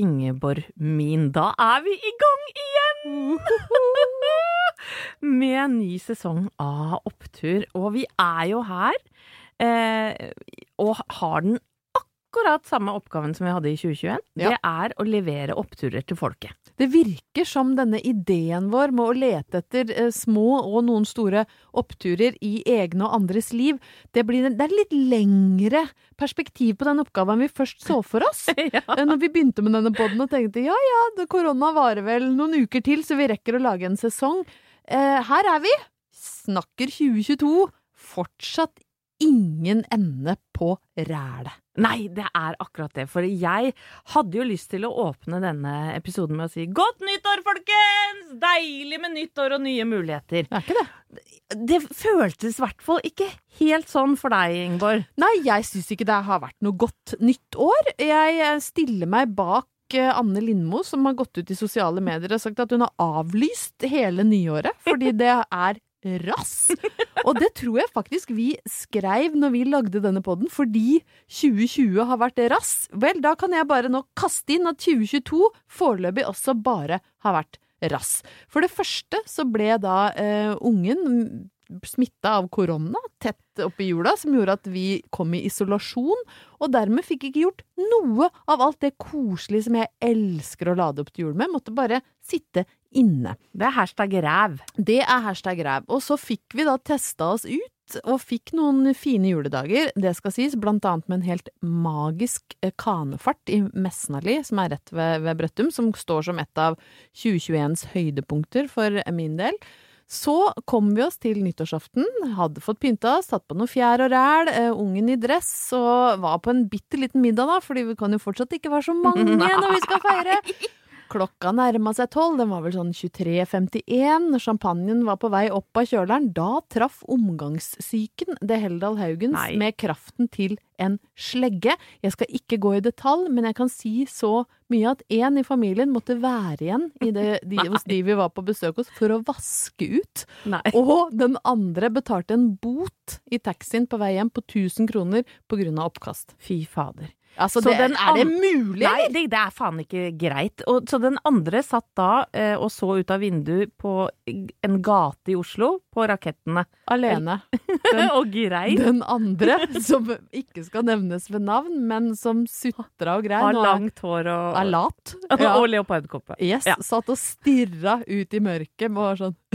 Ingeborg min, da er vi i gang igjen! Med en ny sesong av Opptur. Og vi er jo her, eh, og har den akkurat samme oppgaven som vi hadde i 2021. Ja. Det er å levere oppturer til folket. Det virker som denne ideen vår med å lete etter eh, små og noen store oppturer i egne og andres liv, det, blir, det er litt lengre perspektiv på den oppgaven vi først så for oss. Ja. Når vi begynte med denne poden og tenkte ja ja, korona varer vel noen uker til, så vi rekker å lage en sesong. Eh, her er vi! Snakker 2022. Fortsatt ingen ende på rælet. Nei, det er akkurat det. For jeg hadde jo lyst til å åpne denne episoden med å si godt nyttår, folkens! Deilig med nyttår og nye muligheter. Er ikke det? Det føltes i hvert fall ikke helt sånn for deg, Ingeborg. Nei, jeg syns ikke det har vært noe godt nytt år. Jeg eh, stiller meg bak eh, Anne Lindmo, som har gått ut i sosiale medier og sagt at hun har avlyst hele nyåret fordi det er rass. Og det tror jeg faktisk vi skreiv når vi lagde denne podden, fordi 2020 har vært rass. Vel, da kan jeg bare nå kaste inn at 2022 foreløpig også bare har vært rass. For det første så ble da eh, ungen smitta av korona tett oppi jula, som gjorde at vi kom i isolasjon, og dermed fikk ikke gjort noe av alt det koselige som jeg elsker å lade opp til jul med. Måtte bare sitte inne. Det er hashtag ræv. Det er hashtag ræv. Og så fikk vi da testa oss ut, og fikk noen fine juledager, det skal sies, blant annet med en helt magisk eh, kanefart i Mesnali, som er rett ved, ved Brøttum, som står som et av 2021s høydepunkter for min del. Så kom vi oss til nyttårsaften, hadde fått pynta oss, satt på noe fjær og ræl, eh, ungen i dress, og var på en bitte liten middag da, fordi vi kan jo fortsatt ikke være så mange når vi skal feire. Klokka nærma seg tolv, den var vel sånn 23.51, når champagnen var på vei opp av kjøleren. Da traff omgangssyken det Heldal Haugens Nei. med kraften til en slegge. Jeg skal ikke gå i detalj, men jeg kan si så mye at én i familien måtte være igjen i det, de, hos de vi var på besøk hos, for å vaske ut. Nei. Og den andre betalte en bot i taxien på vei hjem på 1000 kroner av oppkast. Fy fader. Altså, Så det, den er det mulig, Nei, det, det er faen ikke greit. Og, så den andre satt da eh, og så ut av vinduet på en gate i Oslo, på rakettene. Alene. Den, og grein. den andre, som ikke skal nevnes ved navn, men som sutra og grein. Har langt hår og, er lat. og leopardkoppe. Yes, Ja. satt og stirra ut i mørket og var sånn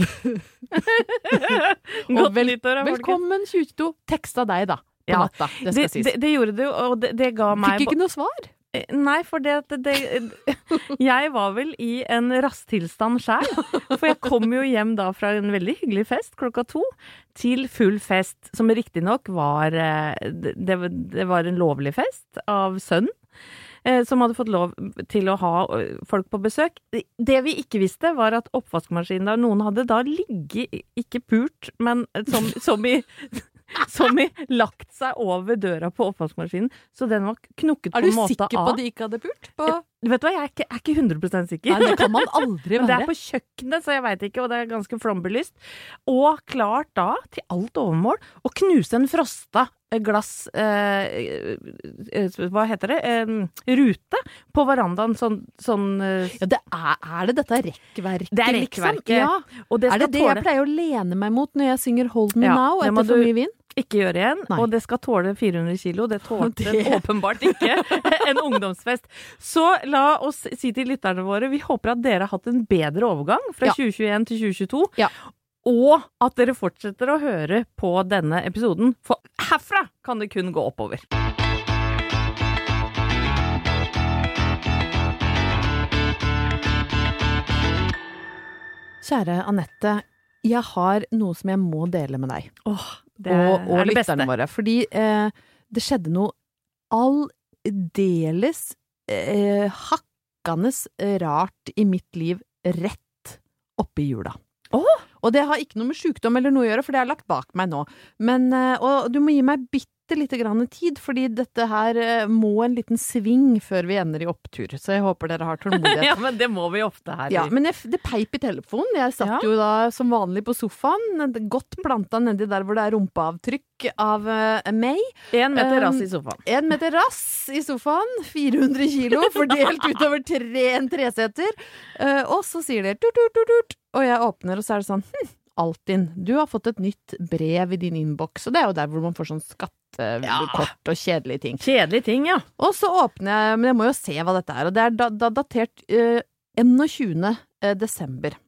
Godt vel- nyttår. Velkommen 2022. Teksta deg, da. På Ja. natta. Det Det, det, det gjorde du, og det, ga meg Fikk ikke noe svar. Eh, Nei, for det, det, Jeg var vel i en rasttilstand sjæl. For jeg kom jo hjem da fra en veldig hyggelig fest klokka to til full fest, som riktignok var eh, det, det var en lovlig fest av sønnen. eh, Som hadde fått lov til å ha folk på besøk. Det vi ikke visste, var at oppvaskmaskinen der Noen hadde da ligget, ikke pult, men som, som i som i lagt seg over døra på oppvaskmaskinen, så den var knukket på en måte av. Er du sikker på at de ikke hadde pult? På Vet du hva, jeg er ikke, er ikke 100 sikker. Nei, det kan man aldri Men det er på kjøkkenet, så jeg veit ikke, og det er ganske flombelyst. Og klart da, til alt overmål, å knuse en frosta eh, glass eh, eh, Hva heter det? Eh, rute på verandaen. Sånn, sånn eh, Ja, det er, er det dette rekkverket, Det er liksom? Ja. Og det Er det det jeg pleier å lene meg mot når jeg synger Hold Me Ja, Now etter for mye vin? Ikke gjøre igjen. Nei. Og det skal tåle 400 kilo. Det tålte Det- åpenbart ikke en ungdomsfest. Så la oss si til lytterne våre, vi håper at dere har hatt en bedre overgang fra Ja. 2021 til 2022. Ja. Og at dere fortsetter å høre på denne episoden, for herfra kan det kun gå oppover. Kjære Anette, jeg har noe som jeg må dele med deg. Åh, det og, og er det beste. våre. Fordi eh, det skjedde noe aldeles eh, hakkende rart i mitt liv rett oppi jula. Oh! Og det har ikke noe med sjukdom eller noe å gjøre, for det er lagt bak meg nå. Men, eh, og du må gi meg bitte lite grann tid, fordi dette her eh, må en liten sving før vi ender i opptur. Så jeg håper dere har tålmodighet. ja, men det må vi ofte her. Ja, men jeg, det peip i telefonen. Jeg satt Ja. jo da som vanlig på sofaen, godt planta nedi der hvor det er rumpeavtrykk av uh, meg. En meter Um, rass i sofaen. En meter rass i sofaen, 400 kilo, fordelt utover tre, en treseter. Uh, og så sier det tut, tut, tut, tut, og jeg åpner, og så er det sånn hm, Altinn, du har fått et nytt brev i din innboks, og det er jo der hvor man får sånn skattekort og kjedelige ting. Kjedelige ting, ja. Og så åpner jeg, men jeg må jo se hva dette er, og det er da, da datert uh, 21. desember.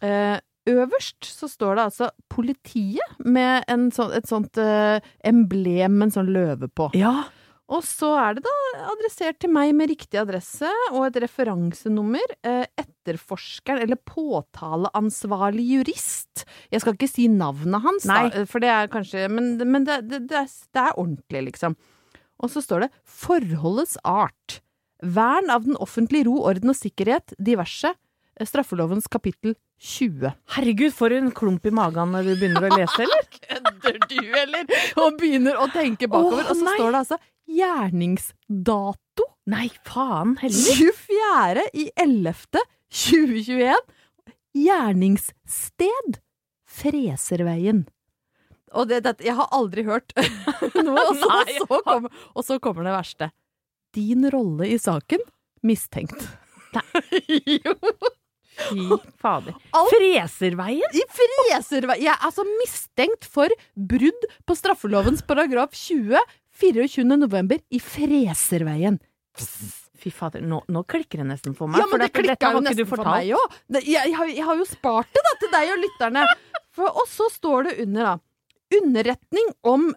Uh, øverst så står det altså politiet med en sånn, et sånt uh, emblem med en sånn løve på. Ja. Og så er det da adressert til meg med riktig adresse og et referansenummer. Eh, etterforskeren, eller påtaleansvarlig jurist. Jeg skal ikke si navnet hans, Nei. da, for det er kanskje Men, men det, det, det, er, det er ordentlig, liksom. Og så står det 'forholdets art'. Vern av den offentlige ro, orden og sikkerhet, diverse. eh, Straffelovens kapittel 20. Herregud, for en klump i magen når du begynner å lese, eller? Kødder du, eller? Og begynner å tenke bakover. Åh, og så nei. står det altså gjerningsdato. Nei, faen heller. 24. i 11. 2021. Gjerningssted Freserveien. Og det, det, jeg har aldri hørt noe, og så, Nei. så kommer, og så kommer det verste. Din rolle i saken mistenkt. jo. Fy fader. Freserveien? I Freserveien! Jeg er altså mistenkt for brudd på straffelovens paragraf 20 24. november i Freserveien. Fy fader, nå, nå klikker det nesten for meg. Ja, men for det dette klikka jo nesten for meg òg. Jeg, jeg, har- jeg har jo spart det da til deg og lytterne. For, og så står det under, da. Underretning om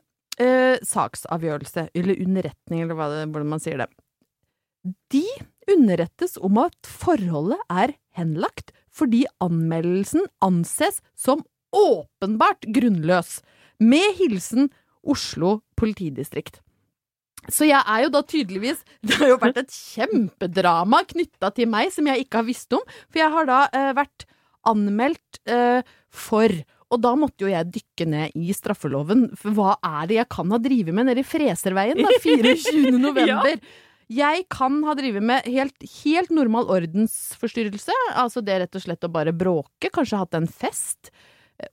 eh, saksavgjørelse. Eller underretning, eller hva det, hvordan man sier det. De underrettes om at forholdet er henlagt fordi anmeldelsen anses som åpenbart grunnløs. Med hilsen Oslo politidistrikt. Så jeg er jo da tydeligvis Det har jo vært et kjempedrama knytta til meg som jeg ikke har visst om. For jeg har da eh, vært anmeldt eh, for Og da måtte jo jeg dykke ned i straffeloven. For hva er det jeg kan ha drevet med nede i Freserveien da, 24. november? Jeg kan ha drevet med helt, helt normal ordensforstyrrelse. Altså det rett og slett å bare bråke. Kanskje hatt en fest. Eh,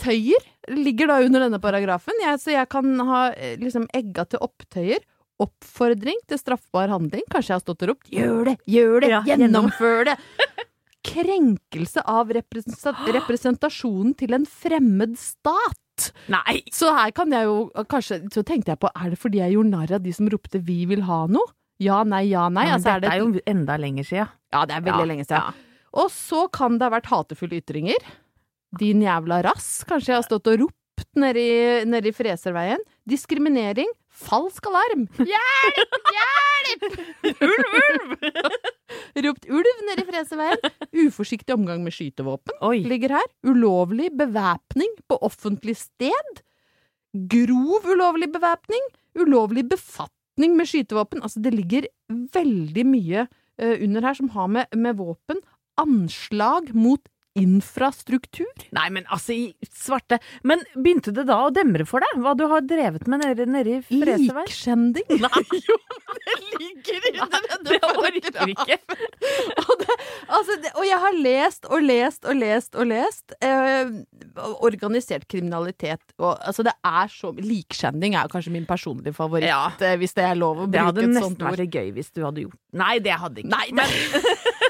Opptøyer ligger da under denne paragrafen. Jeg, så jeg kan ha eh, liksom egga til opptøyer. Oppfordring til straffbar handling. Kanskje jeg har stått og ropt 'gjør det, gjør det, Ja, gjennomfør det'. Krenkelse av representasjonen til en fremmed stat. Nei! Så her kan jeg jo kanskje Så tenkte jeg på, er det fordi jeg gjorde narr av de som ropte 'vi vil ha noe'? Ja, nei, ja, nei. Ja, men altså, er dette det er jo enda lenger sia. ja, det er veldig lenge siden. Og så kan det ha vært hatefulle ytringer. Din jævla rass. Kanskje jeg har stått og ropt nedi, nedi Freserveien. Diskriminering. Falsk alarm. Hjelp! Hjelp! Ulv, ulv! Ropt ulv nedi Freserveien. Uforsiktig omgang med skytevåpen Oi. ligger her. Ulovlig bevæpning på offentlig sted. Grov ulovlig bevæpning. Ulovlig befatning med skytevåpen. Altså, det ligger veldig mye uh, under her som har med, med våpen Anslag mot infrastruktur. Nei, men altså, i svarte Men begynte det da å demre for deg? Hva du har drevet med nede, nede i Freseveien? Likskjending. Nei. Jo, det ligger under denne Det orker ikke. og, det, altså, det, og jeg har lest og lest og lest og lest. Eh, organisert kriminalitet og Altså, det er så Likskjending er kanskje min personlige favoritt, Ja. eh, hvis det er lov å Det hadde bruke et nesten sånt ord. vært gøy hvis du hadde gjort Nei, det hadde ikke. Nei, det- Men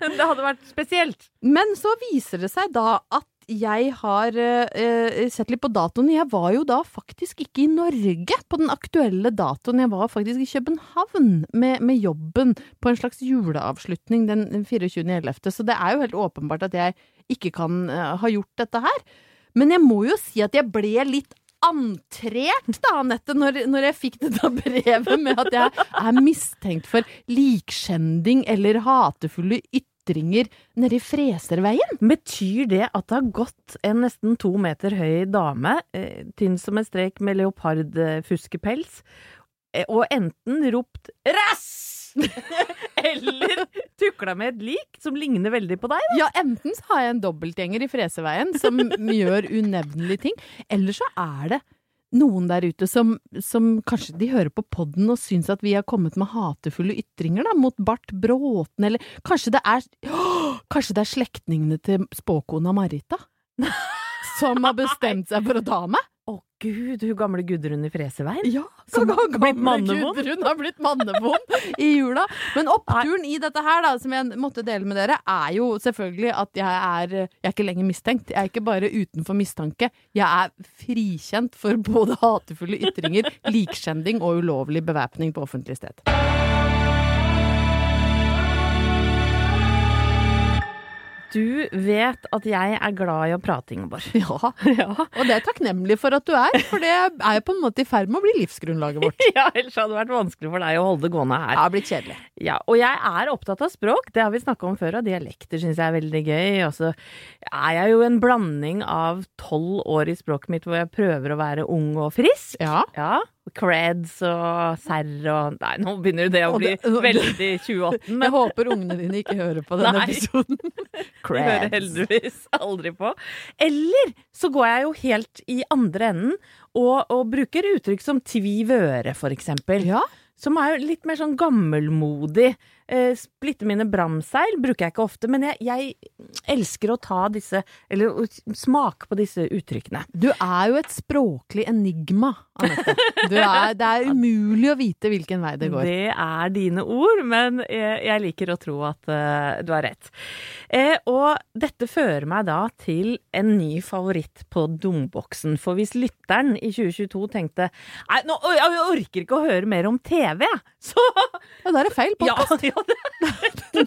det hadde vært spesielt. Men så viser det seg da at jeg har uh, sett litt på datoen. Jeg var jo da faktisk ikke i Norge på den aktuelle datoen. Jeg var faktisk i København med, med jobben på en slags juleavslutning den 24.11. Så det er jo helt åpenbart at jeg ikke kan uh, ha gjort dette her. Men jeg må jo si at jeg ble litt antrert da, Anette, når, når jeg fikk dette brevet med at jeg er mistenkt for likskjending eller hatefulle ytringer nede i Freserveien. Betyr det at det har gått en nesten to meter høy dame, eh, tynn som en strek med leopardfuskepels, eh, og enten ropt 'rass!' eller tukla med et lik som ligner veldig på deg? Ja, enten så har jeg en dobbeltgjenger i Freseveien som gjør unevnelige ting, eller så er det noen der ute som, som kanskje de hører på podden og syns at vi har kommet med hatefulle ytringer da, mot Bart Bråten, eller kanskje det er Kanskje det er slektningene til spåkona Marita? Som har bestemt seg for å ta meg? Å gud, hun gamle Gudrun i Freseveien? Ja, Som har gamle. Gudrun har blitt mannebom i jula. Men oppturen i dette her, da, som jeg måtte dele med dere, er jo selvfølgelig at jeg er Jeg er ikke lenger mistenkt. Jeg er ikke bare utenfor mistanke. Jeg er frikjent for både hatefulle ytringer, likskjending og ulovlig bevæpning på offentlig sted. Du vet at jeg er glad i å prate, Ingeborg. Ja, Ja. og det er jeg takknemlig for at du er, for det er jo på en måte i ferd med å bli livsgrunnlaget vårt. ja, ellers hadde det vært vanskelig for deg å holde det gående Det her. har blitt kjedelig. Ja, og jeg er opptatt av språk, det har vi snakka om før, og dialekter syns jeg er veldig gøy. Og så er jeg jo en blanding av tolv år i språket mitt hvor jeg prøver å være ung og frisk. Ja. Ja. Creds og serr og Nei, nå begynner det å bli det- veldig 2018, Jeg håper ungene dine ikke hører på denne Nei. episoden. de hører heldigvis aldri på. Eller så går jeg jo helt i andre enden og, og bruker uttrykk som tvivøre, for eksempel. Ja. Som er jo litt mer sånn gammelmodig. Eh, splitte mine bramseil bruker jeg ikke ofte, men jeg, jeg elsker å ta disse, eller å smake på disse uttrykkene. Du er jo et språklig enigma, Anette. Er, det er umulig å vite hvilken vei det går. Det er dine ord, men jeg, jeg liker å tro at uh, du har rett. Eh, og dette fører meg da til en ny favoritt på dumboksen. For hvis lytteren i 2022 tenkte Nei, nå, jeg orker ikke å høre mer om TV. Så Ja, da er det feil ja, podkast. ja, det-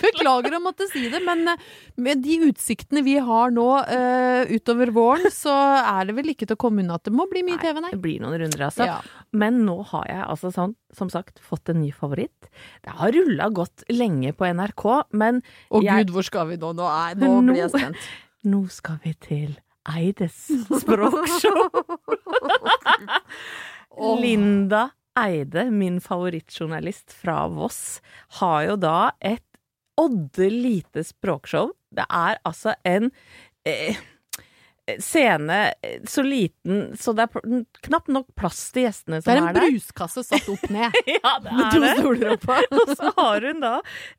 Beklager å måtte si det, men eh, med de utsiktene vi har nå uh, utover våren, så er det vel ikke til å komme unna at det må bli mye TV, nei. det blir noen runder, altså. Ja. Men nå har jeg altså sånn, som sagt fått en ny favoritt. Det har rulla godt lenge på NRK, men Å jeg- gud, hvor skal vi nå? Nå, er, nå blir jeg spent. Nå skal vi til Eides språkshow. Linda Eide, min favorittjournalist fra Voss, har jo da et odde lite språkshow. Det er altså en eh, scene eh, så liten så det er knapt nok plass til gjestene Det som er er, en der. bruskasse satt opp ned. Ja, det Med to det. stoler oppå. Og så har hun da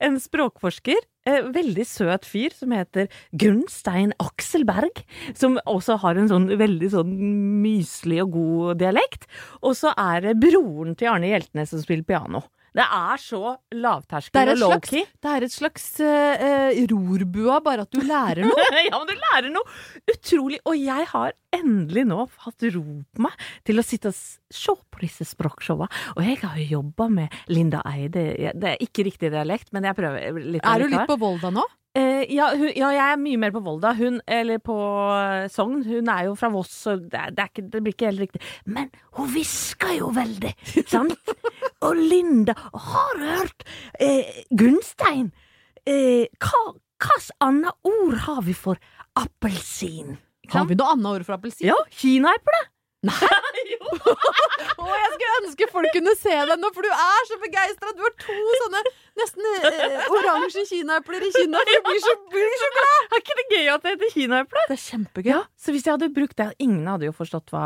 en språkforsker, eh, veldig søt fyr, som heter Gunnstein Akselberg. Som også har en sånn veldig sånn myselig og god dialekt. Og så er det broren til Arne Hjeltnes som spiller piano. Det er så lavterskel er og lowkey. det er et slags eh, rorbua, bare at du lærer noe. ja, men du lærer noe utrolig. Og jeg har endelig nå hatt ro på meg til å sitte og se på disse språkshowene. Og jeg har jo jobba med Linda Eide. Det er ikke riktig dialekt, men jeg prøver litt. Er du litt på Volda nå? Eh, ja, hun, ja, jeg er mye mer på Volda. Hun, eller på eh, Sogn. Hun er jo fra Voss, så det, er, det, er ikke, det blir ikke helt riktig. Men hun hvisker jo veldig, sant? Og Linda Har du hørt eh, Gunstein? Eh, hva slags annet ord har vi for appelsin? Har vi noe annet ord for appelsin? Ja, kinaeple. Nei. Å, jeg skulle ønske folk kunne se deg nå, for du er så begeistra. Du har to sånne nesten eh, oransje kinaepler i kinna. Du blir så, blir så glad. Er ikke det gøy at det heter kinaeple? Det er kjempegøy. Ja, så hvis jeg hadde brukt det Ingen hadde jo forstått hva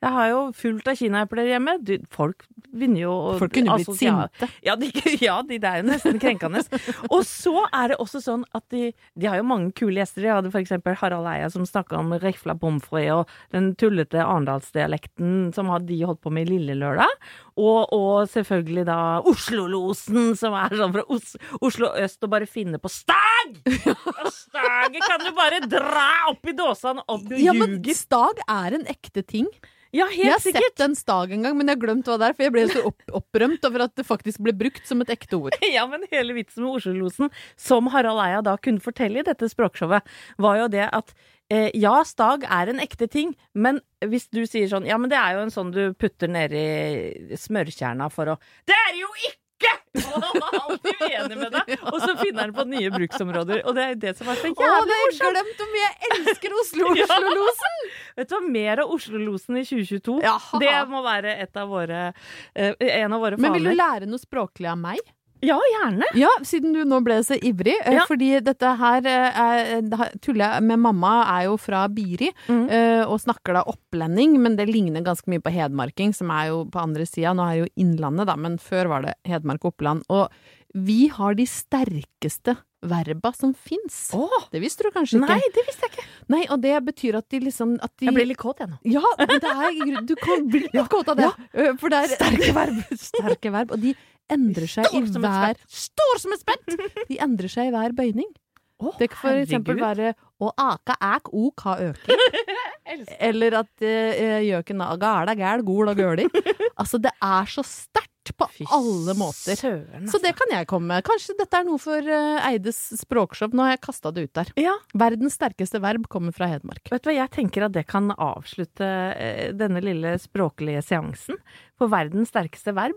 Jeg har jo fullt av kinaepler hjemme. Du, folk begynner jo å Folk kunne blitt sinte. Ja, de, ja de, det er jo nesten krenkende. Og så er det også sånn at de De har jo mange kule gjester. De hadde eksempel Harald Eia som snakka om rifla pommes frites og den tullete arendalsdialekten som de holdt på med i Lille Lørdag. Og, og selvfølgelig da Oslo-losen, som er sånn fra Os Oslo øst og bare finne på stag! Staget kan du bare dra opp i dåsene og du Ja, men stag er en ekte ting. Ja, Jeg har sikkert. sett en stag en gang, men jeg har glemt hva det er, for jeg ble så opp opprømt over at det faktisk ble brukt som et ekte ord. Ja, men hele vitsen med Oslo-losen, som Harald Eia da kunne fortelle i dette språkshowet, var jo det at eh, ja, stag er en ekte ting, men hvis du sier sånn Ja, men det er jo en sånn du putter nedi smørkjerna for å Det er jo ikke! Han er alltid uenig med deg, og så finner han på nye bruksområder. Og det er det som er så Å, jævlig det har jeg morsomt! glemt hvor mye jeg elsker Oslo Ja. Oslo-losen! Vet du hva, mer av Oslo-losen i 2022. Jaha. Det må være et av våre, eh, en av våre Men vil du lære noe språklig av meg? Ja, gjerne. Ja, siden du nå ble så ivrig. eh, Ja. Fordi dette her eh, er, tuller jeg med mamma, er jo fra Biri, Mhm. eh, og snakker da opplending, men det ligner ganske mye på hedmarking, som er jo på andre sida. Nå er jo Innlandet, da, men før var det Hedmark og Oppland. Og vi har de sterkeste verba som fins. Det visste du kanskje ikke? nei, det visste jeg ikke. Nei, og det betyr at de liksom at de, Jeg blir litt kåt, jeg nå. Ja, det er Du kan bli litt kåt av det. Ja, For det er sterke verb. Sterke verb. Og de endrer seg i hver Står som et spett! De endrer seg i hver bøyning. Oh, Det kan for eksempel være å aka æk ok ha øke. Eller at eh, gjøken aga er da gæl, gol og gøli. Altså, det er så sterkt på Fy alle måter. Søren, Så det kan jeg komme med. Kanskje dette er noe for eh, Eides språkshow. Nå har jeg kasta det ut der. Ja, Verdens sterkeste verb kommer fra Hedmark. vet du hva, jeg tenker at det kan avslutte eh, denne lille språklige seansen. For verdens sterkeste verb,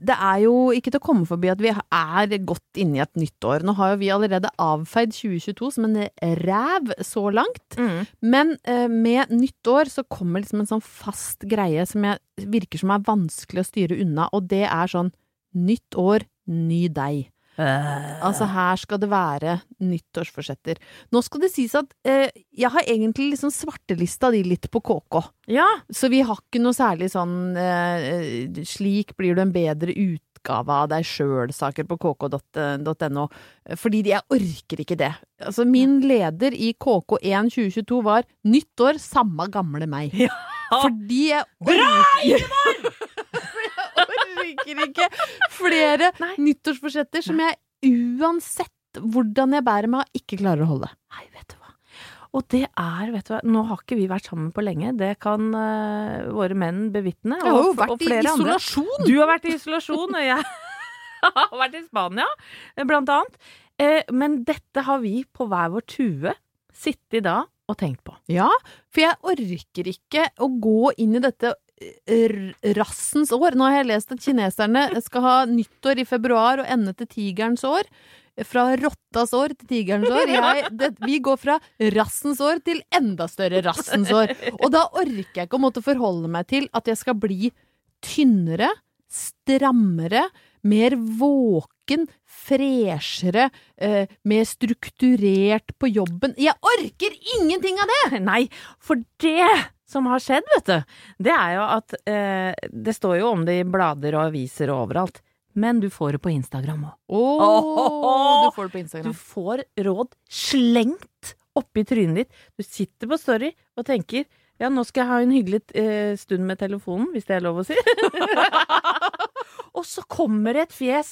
det er jo ikke til å komme forbi at vi er godt inne i et nytt år. Nå har jo vi allerede avfeid 2022 som en ræv så langt. Men eh, med nytt år så kommer liksom en sånn fast greie som jeg, virker som er vanskelig å styre unna, og det er sånn nytt år, ny deg. Altså her skal det være nyttårsforsetter. Nå skal det sies at eh, jeg har egentlig liksom svartelista de litt på KK. Ja, Så vi har ikke noe særlig sånn eh, Slik blir du en bedre utgave av deg sjøl-saker på kk.no. Fordi jeg orker ikke det. Altså, min leder i KK1 2022 var 'Nyttår, samme gamle meg'. Fordi jeg orker Jeg orker ikke flere Nei. nyttårsforsetter som jeg uansett hvordan jeg bærer meg, ikke klarer å holde. Nei, vet du hva. Og det er, vet du hva, nå har ikke vi vært sammen på lenge, det kan uh, våre menn bevitne. Jeg har jo vært i isolasjon! andre. Du har vært i isolasjon, og jeg har vært i Spania, blant annet. Eh, men dette har vi på hver vår tue sittet da og tenkt på. Ja, for jeg orker ikke å gå inn i dette eh, rassens år. Nå har jeg lest at kineserne skal ha nyttår i februar og ende til tigerens år. Fra rottas år til tigerens år. Jeg, det, vi går fra rassens år til enda større rassens år. Og da orker jeg ikke å måtte forholde meg til at jeg skal bli tynnere, strammere, mer våken, freshere, eh, mer strukturert på jobben. Jeg orker ingenting av det! Nei, for det som har skjedd, vet du, det er jo at eh, Det står jo om det i blader og aviser og overalt. Men du får det på Instagram òg. Oh, du får det på Instagram. Du får råd slengt oppi trynet ditt. Du sitter på Story og tenker ja, nå skal jeg ha en hyggelig eh, stund med telefonen, hvis det er lov å si. og så kommer det et fjes.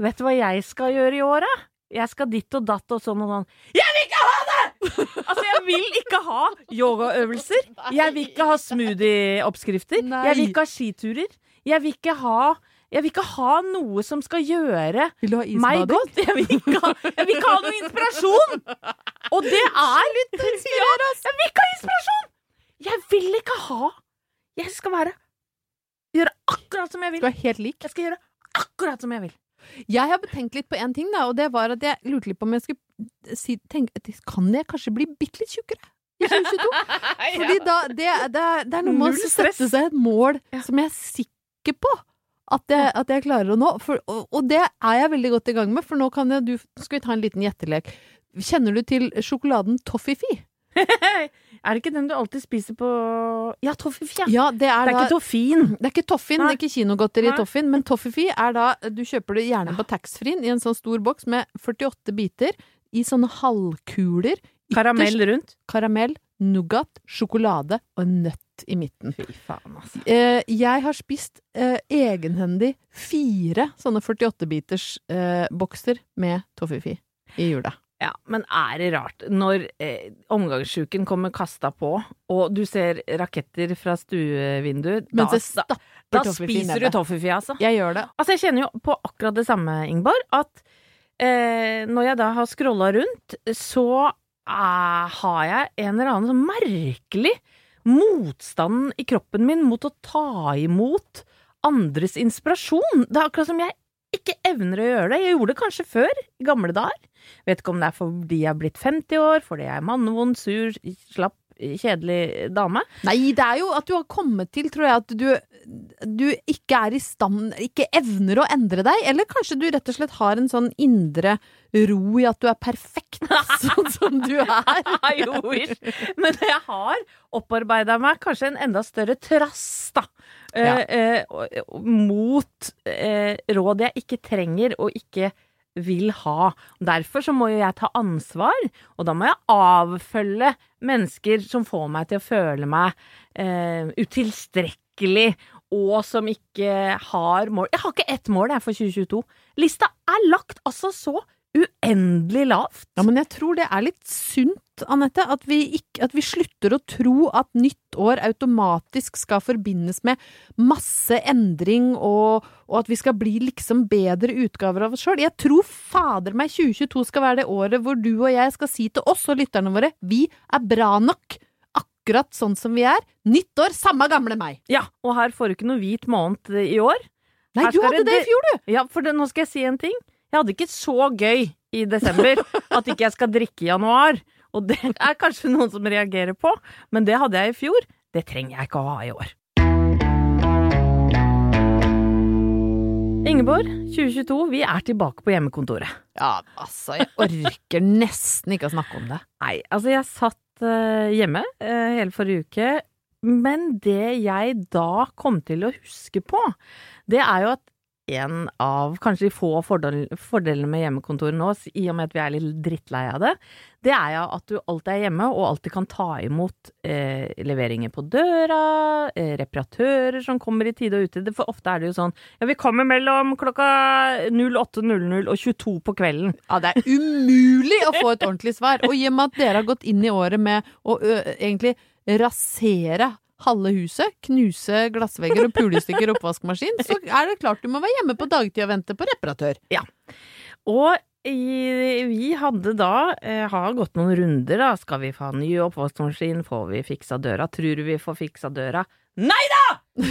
Vet du hva jeg skal gjøre i år, da? Jeg skal ditt og datt og sånn og sånn. Jeg vil ikke ha! Altså, jeg vil ikke ha yogaøvelser. Jeg vil ikke ha smoothie-oppskrifter. Jeg vil ikke ha skiturer. Jeg vil ikke ha jeg vil ikke ha noe som skal gjøre meg godt. Jeg vil ikke ha, jeg vil ikke ha noe inspirasjon! Og det er litt Ja, jeg vil ikke ha inspirasjon! Jeg vil ikke ha Jeg skal være Gjøre akkurat som jeg Du vil. er helt lik. Jeg skal gjøre akkurat som jeg vil. Jeg har betenkt litt på én ting, da, og det var at jeg lurte litt på om jeg skulle si tenke, Kan jeg kanskje bli bitte litt tjukkere? I 2022? Fordi da, det, det, er- det er noe med å sette seg et mål som jeg er sikker på at jeg, at jeg klarer å nå. For, og, og det er jeg veldig godt i gang med, for nå kan jeg, du, skal vi ta en liten gjettelek. Kjenner du til sjokoladen Toffifee? er det ikke den du alltid spiser på Ja, Toffifi, ja. Ja, det er, Det er da ikke toffin. Det er ikke Toffin, Nei. det er ikke kinogodteri. Toffin, men Toffifi er da Du kjøper det gjerne på taxfree i en sånn stor boks med 48 biter i sånne halvkuler. Karamell Ytterst rundt. karamell, nougat, sjokolade og en nøtt i midten. Fy faen, altså. Eh, jeg har spist eh, egenhendig fire sånne 48-biters eh, bokser med Toffifi i jula. Ja, men er det rart når eh, omgangssjuken kommer kasta på, og du ser raketter fra stuevinduet da, jeg da spiser du toffifee, altså. Jeg gjør det. Altså, jeg kjenner jo på akkurat det samme, Ingeborg, at eh, når jeg da har scrolla rundt, så eh, har jeg en eller annen sånn merkelig motstand i kroppen min mot å ta imot andres inspirasjon. Det er akkurat som jeg ikke evner å gjøre det. Jeg gjorde det kanskje før, i gamle dager. Vet ikke om det er fordi jeg er blitt 50 år, fordi jeg er mannevond, sur, slapp, kjedelig dame. Nei, det er jo at du har kommet til, tror jeg, at du, du ikke er i stand Ikke evner å endre deg. Eller kanskje du rett og slett har en sånn indre ro i at du er perfekt sånn som du er. I wish. Men jeg har opparbeida meg kanskje en enda større trass, da. Eh, Ja. eh, og- mot eh, råd jeg ikke trenger og ikke vil ha. Derfor så må jo jeg ta ansvar, og da må jeg avfølge mennesker som får meg til å føle meg eh, utilstrekkelig, og som ikke har mål. Jeg har ikke ett mål jeg for 2022. Lista er lagt altså så uendelig lavt. Ja, men jeg tror det er litt sunt, Anette, at vi, at vi slutter å tro at nytt år automatisk skal forbindes med masse endring, og, og at vi skal bli liksom bedre utgaver av oss sjøl. Jeg tror fader meg 2022 skal være det året hvor du og jeg skal si til oss og lytterne våre vi er bra nok. Akkurat sånn som vi er. Nytt år, samme gamle meg. Ja, og her får du ikke noe hvit måned i år. Nei, du hadde det i fjor, du! Ja, for det, nå skal jeg si en ting. Jeg hadde ikke så gøy i desember at ikke jeg skal drikke i januar. Og det er kanskje noen som reagerer på, men det hadde jeg i fjor. Det trenger jeg ikke å ha i år. Ingeborg, 2022, vi er tilbake på hjemmekontoret. Ja, altså, jeg orker nesten ikke å snakke om det. Nei, altså jeg satt uh, hjemme uh, hele forrige uke, men det jeg da kom til å huske på, det er jo at en av kanskje de få fordel, fordelene med hjemmekontoret nå, i og med at vi er litt drittlei av det, det er jo at du alltid er hjemme og alltid kan ta imot eh, leveringer på døra, eh, reparatører som kommer i tide og utide. For ofte er det jo sånn ja, vi kommer mellom klokka 08.00 og 22 på kvelden. Ja, det er umulig å få et ordentlig svar. Og i og med at dere har gått inn i året med å ø, egentlig rasere halve huset, knuse glassvegger og pulestykker oppvaskmaskin, så er det klart du må være hjemme på dagtid og vente på reparatør. Ja. Og vi hadde da eh, har gått noen runder, da. Skal vi få ny oppvaskmaskin? Får vi fiksa døra? Tror vi får fiksa døra? Nei da!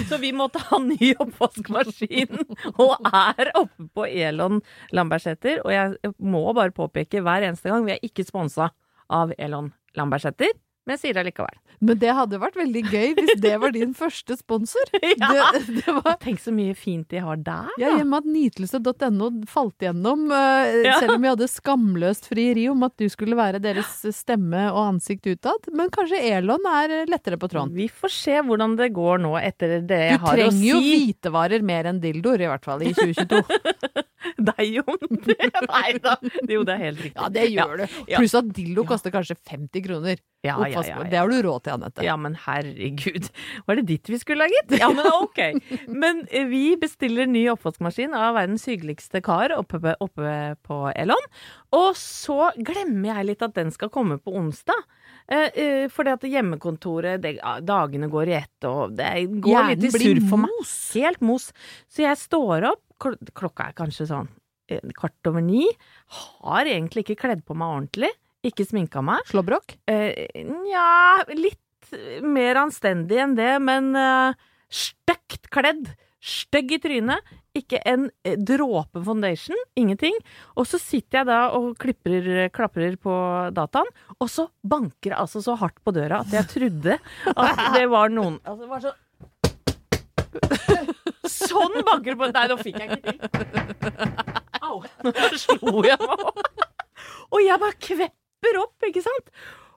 Så vi måtte ha ny oppvaskmaskin, og er oppe på Elon Lambertseter. Og jeg må bare påpeke hver eneste gang, vi er ikke sponsa av Elon Lambertseter, men jeg sier det likevel. Men det hadde vært veldig gøy hvis det var din første sponsor. Ja. Det, det var Tenk så mye fint de har der, ja, da. hjemme at nytelse.no falt gjennom, uh, Ja. selv om vi hadde skamløst frieri om at du skulle være deres stemme og ansikt utad. Men kanskje Elon er lettere på tråden. Vi får se hvordan det går nå etter det Du jeg har å si. Du trenger jo hvitevarer mer enn dildoer, i hvert fall i 2022. deg om det. Nei da. Jo, det er helt riktig. Ja, det gjør du. Pluss at dildo koster kanskje 50 kroner. Ja, ja, ja, ja. Det har du råd til, Anette. Ja, men herregud. Var det ditt vi skulle gitt? Ja, men ok. Men eh, vi bestiller ny oppvaskmaskin av verdens hyggeligste kar oppe, på- oppe på Elon. Og så glemmer jeg litt at den skal komme på onsdag. Eh, eh, fordi at hjemmekontoret, det, dagene går i ett, og det går Hjernen litt i surr for meg. Helt mos. Så jeg står opp, klokka er kanskje sånn eh, kvart over ni. Har egentlig ikke kledd på meg ordentlig. Ikke sminka meg. Slåbrok? Eh, litt mer anstendig enn det, men eh, stygt kledd. Stygg i trynet. Ikke en eh, dråpe foundation. Ingenting. Og så sitter jeg da og klipper, klaprer på dataen, og så banker det altså så hardt på døra at jeg trodde at det var noen Altså, det var sånn Sånn banker du på Nei, nå fikk jeg ikke til. Au. Nå slo jeg meg opp. Og jeg bare kvepper opp, ikke sant?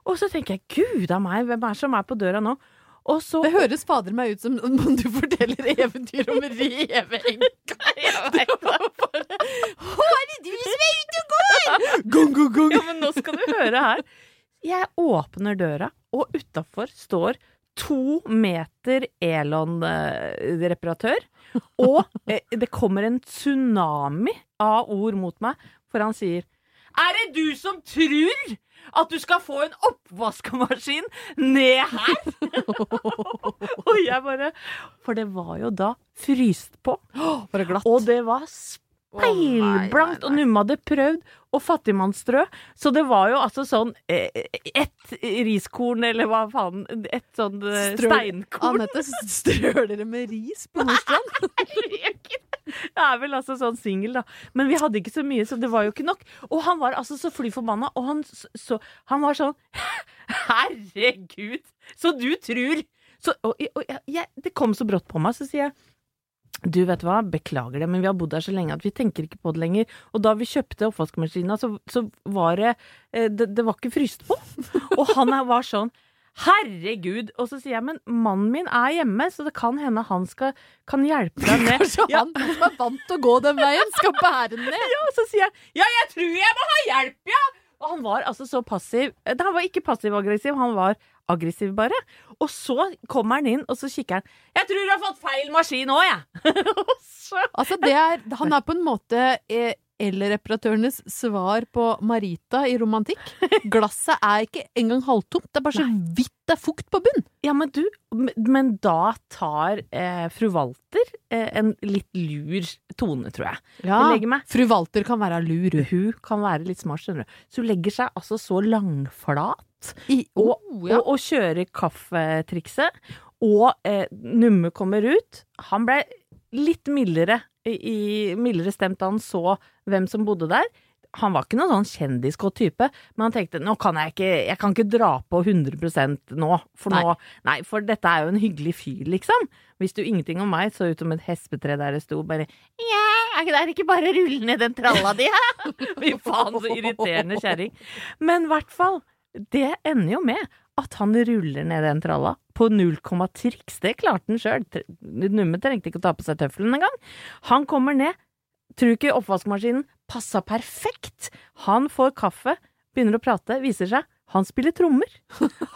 Og så tenker jeg, gud a meg, hvem er det som er på døra nå? Så Det høres fader meg ut som om du forteller eventyr om reveenka. Hva er det du som er ute og går? Gong, gong, gong. Ja, men nå skal du høre her. Jeg åpner døra, og utafor står to meter Elon-reparatør. Og eh, det kommer en tsunami av ord mot meg, for han sier Er det du som tror at du skal få en oppvaskmaskin ned her? og jeg bare For det var jo da fryst på. Bare glatt. Og det var speilblankt, og Numme hadde prøvd og fattigmannsstrø. Så det var jo altså sånn eh, ett riskorn, eller hva faen, et sånn eh, steinkorn. Anette, strør dere med ris på Nordstrand? Jeg er vel altså sånn singel, da. Men vi hadde ikke så mye, så det var jo ikke nok. Og han var altså så fly forbanna, og han, så, han var sånn Herregud! Så du tror så, og, og, jeg, jeg, Det kom så brått på meg, så sier jeg du, vet hva, beklager det, men vi har bodd her så lenge at vi tenker ikke på det lenger. Og da vi kjøpte oppvaskmaskina, så, så var det, eh, det Det var ikke fryst på. Og han var sånn Herregud! Og så sier jeg, men mannen min er hjemme, så det kan hende han skal, kan hjelpe deg med Kanskje Ja, han som er vant til å gå den veien, skal bære den ned? ja, så sier jeg Ja, jeg tror jeg må ha hjelp, ja! Og han var altså så passiv. Eh, Han var ikke passiv-aggressiv, han var aggressiv, bare. Og så kommer han inn, og så kikker han. 'Jeg tror du har fått feil maskin òg, jeg'. Så Altså, er, han er på en måte eh, elreparatørenes svar på Marita i romantikk. Glasset er ikke engang halvtomt, det er bare så vidt det er fukt på bunn. Ja, men du, men- men da tar eh, fru Walter eh, en litt lur tone, tror jeg. Ja, Jeg. Fru Walter kan være lur. Hun kan være litt smart, skjønner du. Så hun legger seg altså så langflat. I, Og, oh, ja. og, og kjører kaffetrikset. Og eh, Numme kommer ut. Han ble litt mildere, i, mildere stemt da han så hvem som bodde der. Han var ikke noen sånn kjendiskåt type, men han tenkte nå kan jeg ikke Jeg kan ikke dra på 100% nå, for nå Nei, for dette er jo en hyggelig fyr, liksom. Hvis du ingenting om meg, så ut som et hespetre der det sto bare Ja, er det ikke bare å rulle ned den tralla di, hæ? Fy faen, så irriterende kjerring. Men i hvert fall, det ender jo med at han ruller ned den tralla på null komma triks. Det klarte han sjøl. Numme trengte ikke å ta på seg tøffelen engang. Han kommer ned. Tror ikke oppvaskmaskinen passa perfekt. Han får kaffe, begynner å prate, viser seg han spiller trommer.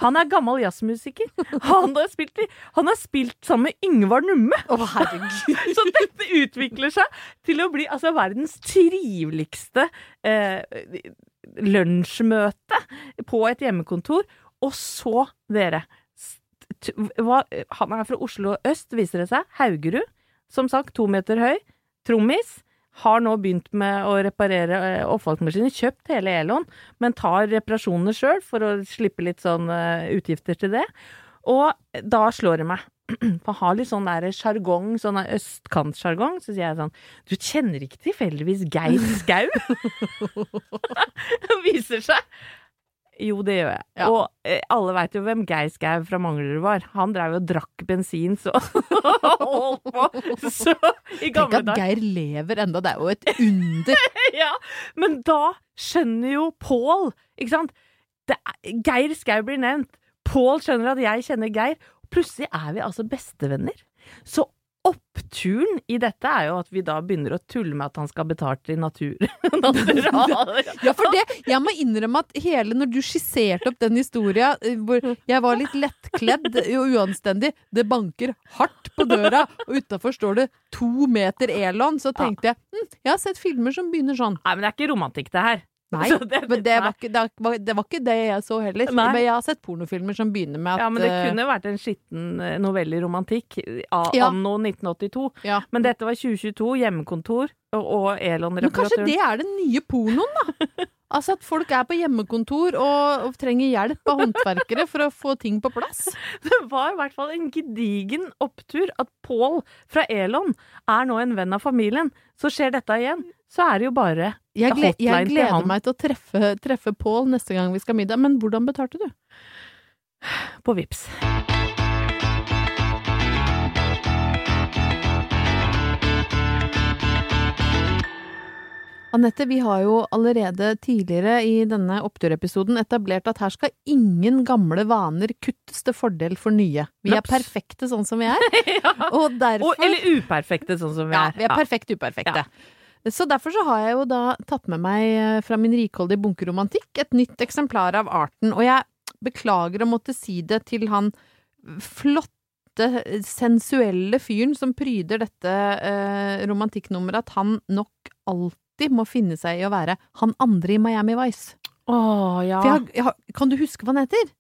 Han er gammel jazzmusiker. Han har spilt, han har spilt sammen med Yngvar Numme. Herregud. Så dette utvikler seg til å bli altså, verdens triveligste eh, lunsjmøte på et hjemmekontor. Og så, dere hva, Han er fra Oslo øst, viser det seg. Haugerud. Som sagt, to meter høy. Trommis. Har nå begynt med å reparere eh, oppvaskmaskiner. Kjøpt hele Elon, men tar reparasjonene sjøl for å slippe litt sånn eh, utgifter til det. Og da slår det meg. For har litt sånn der sjargong, sånn der østkantsjargong. Så sier jeg sånn Du kjenner ikke tilfeldigvis Geir Skau? Viser seg. Jo, det gjør jeg. Ja. Og eh, alle veit jo hvem Geir Skau fra Manglerud var. Han drev og drakk bensin så holdt på så i Tenk at dager. Geir lever enda, det er jo et under. Ja, men da skjønner jo Pål, ikke sant? Det er, Geir Skau blir nevnt. Pål skjønner at jeg kjenner Geir. Plutselig er vi altså bestevenner. Så oppturen i dette er jo at vi da begynner å tulle med at han skal betale til natur. Naturaler. Ja, for det, jeg må innrømme at hele når du skisserte opp den historia hvor jeg var litt lettkledd og uanstendig, det banker hardt på døra, og utafor står det to meter Elon, så tenkte jeg hm, jeg har sett filmer som begynner sånn. Nei, men det er ikke romantikk, det her. Nei, det- men det var, ikke, det, var, det var ikke det jeg så heller. Nei. Men jeg har sett pornofilmer som begynner med at Ja, men det eh, kunne vært en skitten novelleromantikk novelle romantikk Ja. anno 1982. ja. Men dette var 2022, hjemmekontor og, og Men kanskje Elon-reparatøren. det er den nye pornoen, da? Altså at folk er på hjemmekontor og, og trenger hjelp av håndverkere for å få ting på plass. Det var i hvert fall en gedigen opptur at Pål fra Elon er nå en venn av familien. Så skjer dette igjen, så er det jo bare Jeg, gled, jeg gleder meg til å treffe, treffe Pål neste gang vi skal ha middag. Men hvordan betalte du? på Vips. Anette, vi har jo allerede tidligere i denne oppturepisoden etablert at her skal ingen gamle vaner kuttes til fordel for nye. Vi er perfekte sånn som vi er. Og derfor Og, eller uperfekte, sånn som vi er. Ja, vi er perfekt uperfekte. Så derfor så har jeg jo da tatt med meg eh, fra min rikholdige bunke romantikk et nytt eksemplar av arten, og jeg beklager å måtte si det til han flotte, sensuelle fyren som pryder dette eh, romantikknummeret, at han nok alltid må finne seg i å være han andre i Miami Vice. Åh, ja. Jeg, jeg, kan du huske hva han heter?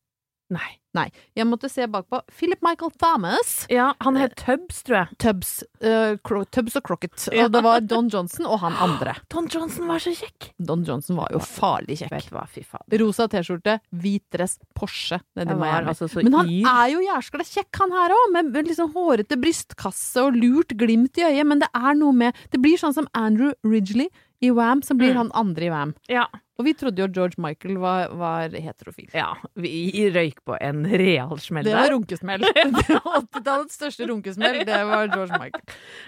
Nei. Nei. Jeg måtte se bakpå. Philip Michael Thomas. Ja, han het Tubbs, tror jeg. Tubbs, Uh, Tubbs og Crocket. Ja. Og det var Don Johnson og han andre. Don Johnson var så kjekk. Don Johnson var jo farlig kjekk. Vet du hva, fy faen. Rosa T-skjorte, hvit dress, Porsche var Miami. altså så Men han yr. er jo jæskla kjekk, han her òg, med med liksom hårete brystkasse og lurt glimt i øyet, men det er noe med Det blir sånn som Andrew Ridgely i Wam, som blir Mm. han andre i Wam. Ja. Og vi trodde jo George Michael var, var heterofil. ja. Vi røyk på en real smell Det var der. runkesmell. 80-tallets største runkesmell, det var George Michael.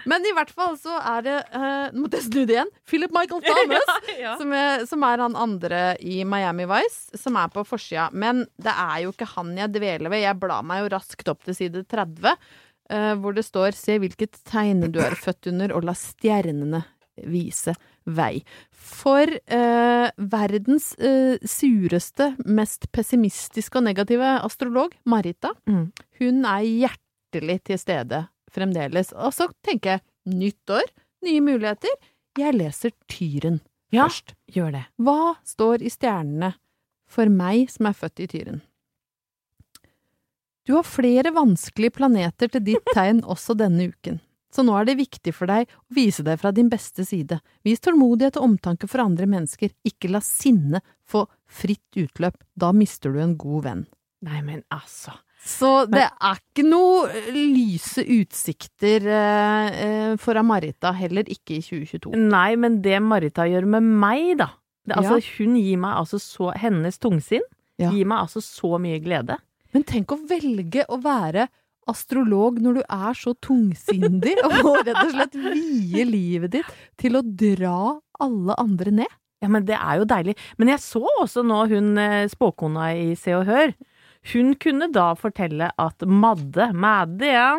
Men i hvert fall så er det uh, måtte jeg snu det igjen. Philip Michael Thomas. ja. Som er, som er han andre i Miami Vice, som er på forsida. Men det er jo ikke han jeg dveler ved. Jeg blar meg jo raskt opp til side 30, Uh, hvor det står 'Se hvilket tegn du er født under, og la stjernene vise vei'. For eh, verdens eh, sureste, mest pessimistiske og negative astrolog, Marita, Mm. hun er hjertelig til stede fremdeles. Og så tenker jeg nytt år, nye muligheter. Jeg leser Tyren Ja. først. Gjør det. Hva står i stjernene for meg som er født i Tyren? Du har flere vanskelige planeter til ditt tegn også denne uken, så nå er det viktig for deg å vise deg fra din beste side. Vis tålmodighet og omtanke for andre mennesker, ikke la sinne få fritt utløp, da mister du en god venn. Nei, men altså. Så det er ikke noe lyse utsikter eh, eh, for Marita, heller ikke i 2022. Nei, men det Marita gjør med meg, da. Det, altså, Ja. Hun gir meg altså så Hennes tungsinn Ja. gir meg altså så mye glede. Men tenk å velge å være astrolog når du er så tungsindig, og må rett og slett vie livet ditt til å dra alle andre ned. Ja, men det er jo deilig. Men jeg så også nå hun eh, spåkona i Se og Hør. Hun kunne da fortelle at Madde, Madde, ja.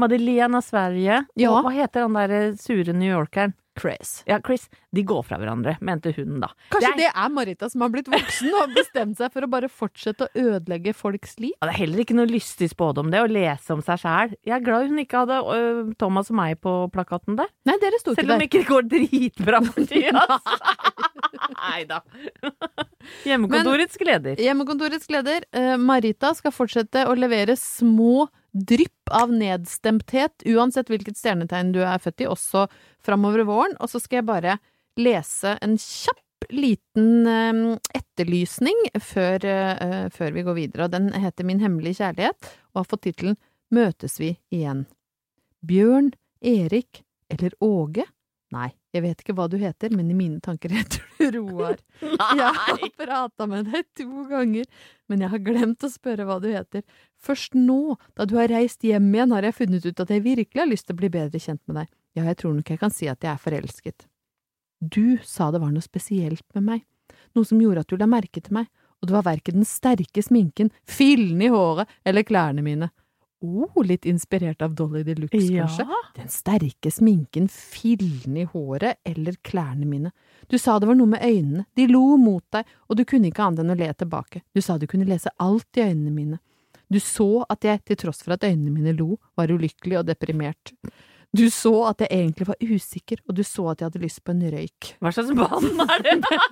Madeleine av Sverige. Ja. Og hva heter han der eh, sure newyorkeren? Chris. Ja, Chris. De går fra hverandre, mente hun da. Kanskje Det er- det er Marita som har blitt voksen og bestemt seg for å bare fortsette å ødelegge folks liv? Ja, det er heller ikke noe lystig spådom, det, å lese om seg sjæl. Jeg er glad hun ikke hadde ø, Thomas og meg på plakaten der. Nei, dere sto ikke der. Selv om det ikke det går dritbra for tida. Nei da. Hjemmekontorets gleder. Hjemmekontorets gleder. eh, Marita, skal fortsette å levere små drypp av nedstemthet, uansett hvilket stjernetegn du er født i, også framover våren. Og så skal jeg bare lese en kjapp liten eh, etterlysning før, eh, før vi går videre. Og den heter Min hemmelige kjærlighet, og har fått tittelen Møtes vi igjen? Bjørn, Erik eller Åge? Nei, jeg vet ikke hva du heter, men i mine tanker heter du Roar. Jeg har prata med deg to ganger, men jeg har glemt å spørre hva du heter. Først nå, da du har reist hjem igjen, har jeg funnet ut at jeg virkelig har lyst til å bli bedre kjent med deg. Ja, jeg tror nok jeg kan si at jeg er forelsket. Du sa det var noe spesielt med meg, noe som gjorde at du la merke til meg, og det var verken den sterke sminken, fillen i håret eller klærne mine. Oh, litt inspirert av Dolly de Luxe, Ja. kanskje? Den sterke sminken, fillen i håret eller klærne mine. Du sa det var noe med øynene, de lo mot deg, og du kunne ikke annet enn å le tilbake. Du sa du kunne lese alt i øynene mine. Du så at jeg, til tross for at øynene mine lo, var ulykkelig og deprimert. Du så at jeg egentlig var usikker, og du så at jeg hadde lyst på en røyk. Hva slags mann er det der?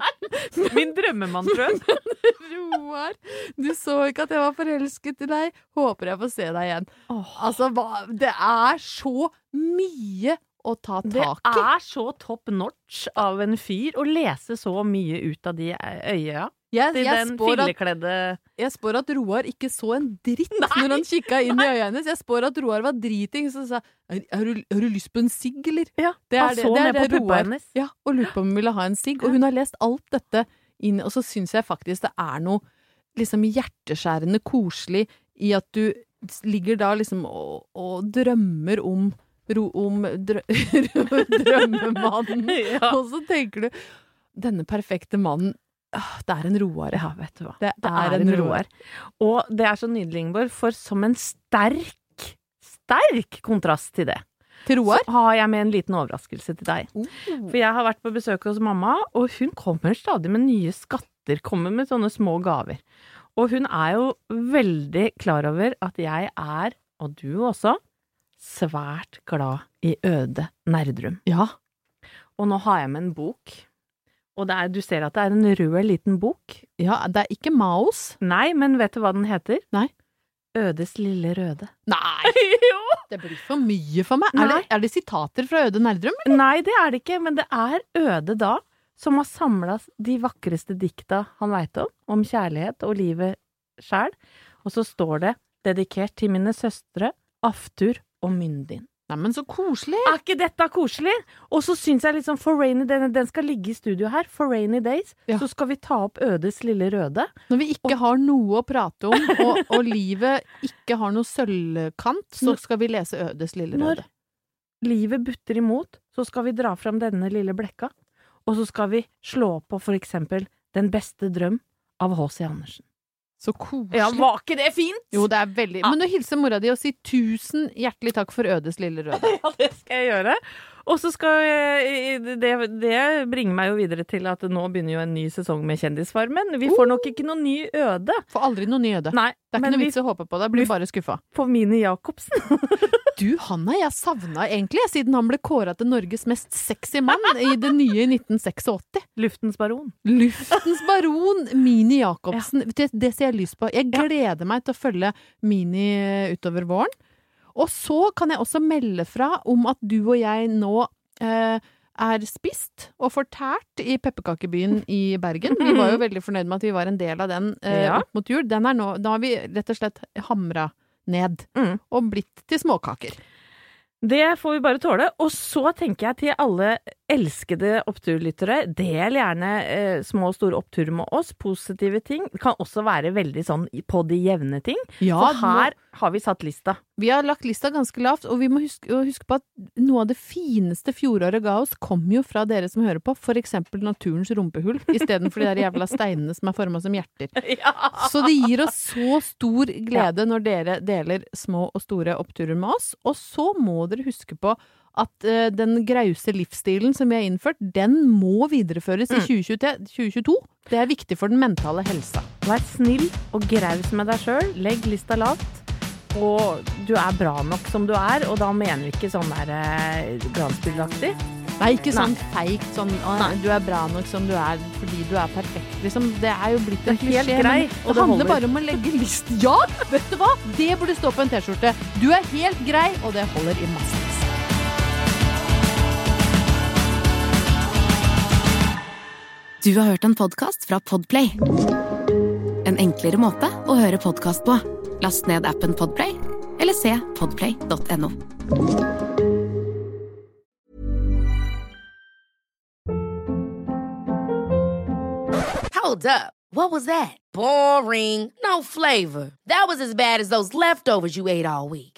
Min drømmemann, tror jeg. Roar, du så ikke at jeg var forelsket i deg. Håper jeg får se deg igjen. Altså, hva Det er så mye å ta tak i. Det er så top notch av en fyr å lese så mye ut av de øya. Jeg, Til jeg, den fillekledde jeg spår at Roar ikke så en dritt når han kikka inn i øya hennes. Jeg spår at Roar var driting, så sa har, du, har du lyst på en sigg, eller? Ja, Det er han så det er ned det på puppa hennes. Ja, og lurte på om hun ville ha en sigg. Og hun har lest alt dette inn, og så syns jeg faktisk det er noe liksom hjerteskjærende koselig i at du ligger da liksom og, og drømmer om ro, om drø, drømmemannen. Ja. Og så tenker du denne perfekte mannen Det er en Roar. havet, vet du hva. Det Det er er en en Roar. Og det er så nydelig, Ingeborg, for som en sterk, sterk kontrast til det, Til Roar? så har jeg med en liten overraskelse til deg. For jeg har vært på besøk hos mamma, og hun kommer stadig med nye skatter, kommer med sånne små gaver. Og hun er jo veldig klar over at jeg er, og du også, svært glad i Øde Nerdrum. Ja. Og nå har jeg med en bok. Og det er, du ser at det er en rød liten bok. ja. Det er ikke Maos. Nei, men vet du hva den heter? Nei. Ødes lille røde. Nei! jo! Det blir for mye for meg. Er det, er det sitater fra Øde Nerdrum? Nei, det er det ikke, men det er Øde da som har samla de vakreste dikta han veit om, om kjærlighet og livet sjæl. Og så står det dedikert til mine søstre, Aftur og Myndin. Neimen, så koselig! Er ikke dette koselig? Og så syns jeg liksom for rainy den, den skal ligge i studio her. For rainy days. Ja. Så skal vi ta opp Ødes lille røde. Når vi ikke har noe å prate om, og, og livet ikke har noe sølvkant, så skal vi lese Ødes lille røde. Når livet butter imot, så skal vi dra fram denne lille blekka. Og så skal vi slå på for eksempel Den beste drøm av H.C. Andersen. Så koselig. Ja, var ikke det fint? Jo, det er veldig Men du hilser mora di og si tusen hjertelig takk for Ødes lille røde. Ja, det skal jeg gjøre. Og så skal det, det bringer meg jo videre til at nå begynner jo en ny sesong med Kjendisfarmen. Vi får nok ikke noe ny Øde. Får aldri noe ny Øde. Nei, Det er ikke noe vits å håpe på det. Blir bare skuffa. På Mini Jacobsen. Du, han har jeg savna egentlig, siden han ble kåra til Norges mest sexy mann i det nye i 1986. Luftens baron. Luftens baron, Mini Jacobsen. Det, det ser jeg lyst på. Jeg gleder meg til å følge Mini utover våren. Og så kan jeg også melde fra om at du og jeg nå eh, er spist og fortært i pepperkakebyen i Bergen. Vi var jo veldig fornøyd med at vi var en del av den eh, Ja. opp mot jul. Den er nå, da har vi rett og slett hamra ned Mm. og blitt til småkaker. Det får vi bare tåle. Og så tenker jeg til alle elskede oppturlyttere, del gjerne eh, små og store oppturer med oss. Positive ting. Det kan også være veldig sånn på de jevne ting. Ja, For her har vi satt lista. Vi har lagt lista ganske lavt, og vi må huske, huske på at noe av det fineste fjoråret ga oss, kom jo fra dere som hører på, for eksempel naturens rumpehull, istedenfor de der jævla steinene som er forma som hjerter. Så det gir oss så stor glede når dere deler små og store oppturer med oss. Og så må dere huske på at uh, den grause livsstilen som vi har innført, den må videreføres i 2022. Det er viktig for den mentale helsa. Vær snill og graus med deg sjøl. Legg lista lavt. Og du er bra nok som du er, og da mener vi ikke sånn der eh, glansbildeaktig. Nei, ikke sånn feigt sånn «Å, du er bra nok som du er fordi du er perfekt, liksom. Det er jo blitt en Det klisjé. grei, det det handler holder. bare om å legge list... Ja, vet du hva? Det burde stå på en T-skjorte. Du er helt grei, og det holder i massevis. Du har hørt en podkast fra Podplay. En enklere måte å høre podkast på. Last ned appen Podplay, eller se podplay.no. Hold up. What was that? Boring. No flavor. That was as bad as those leftovers you ate all week.